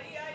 María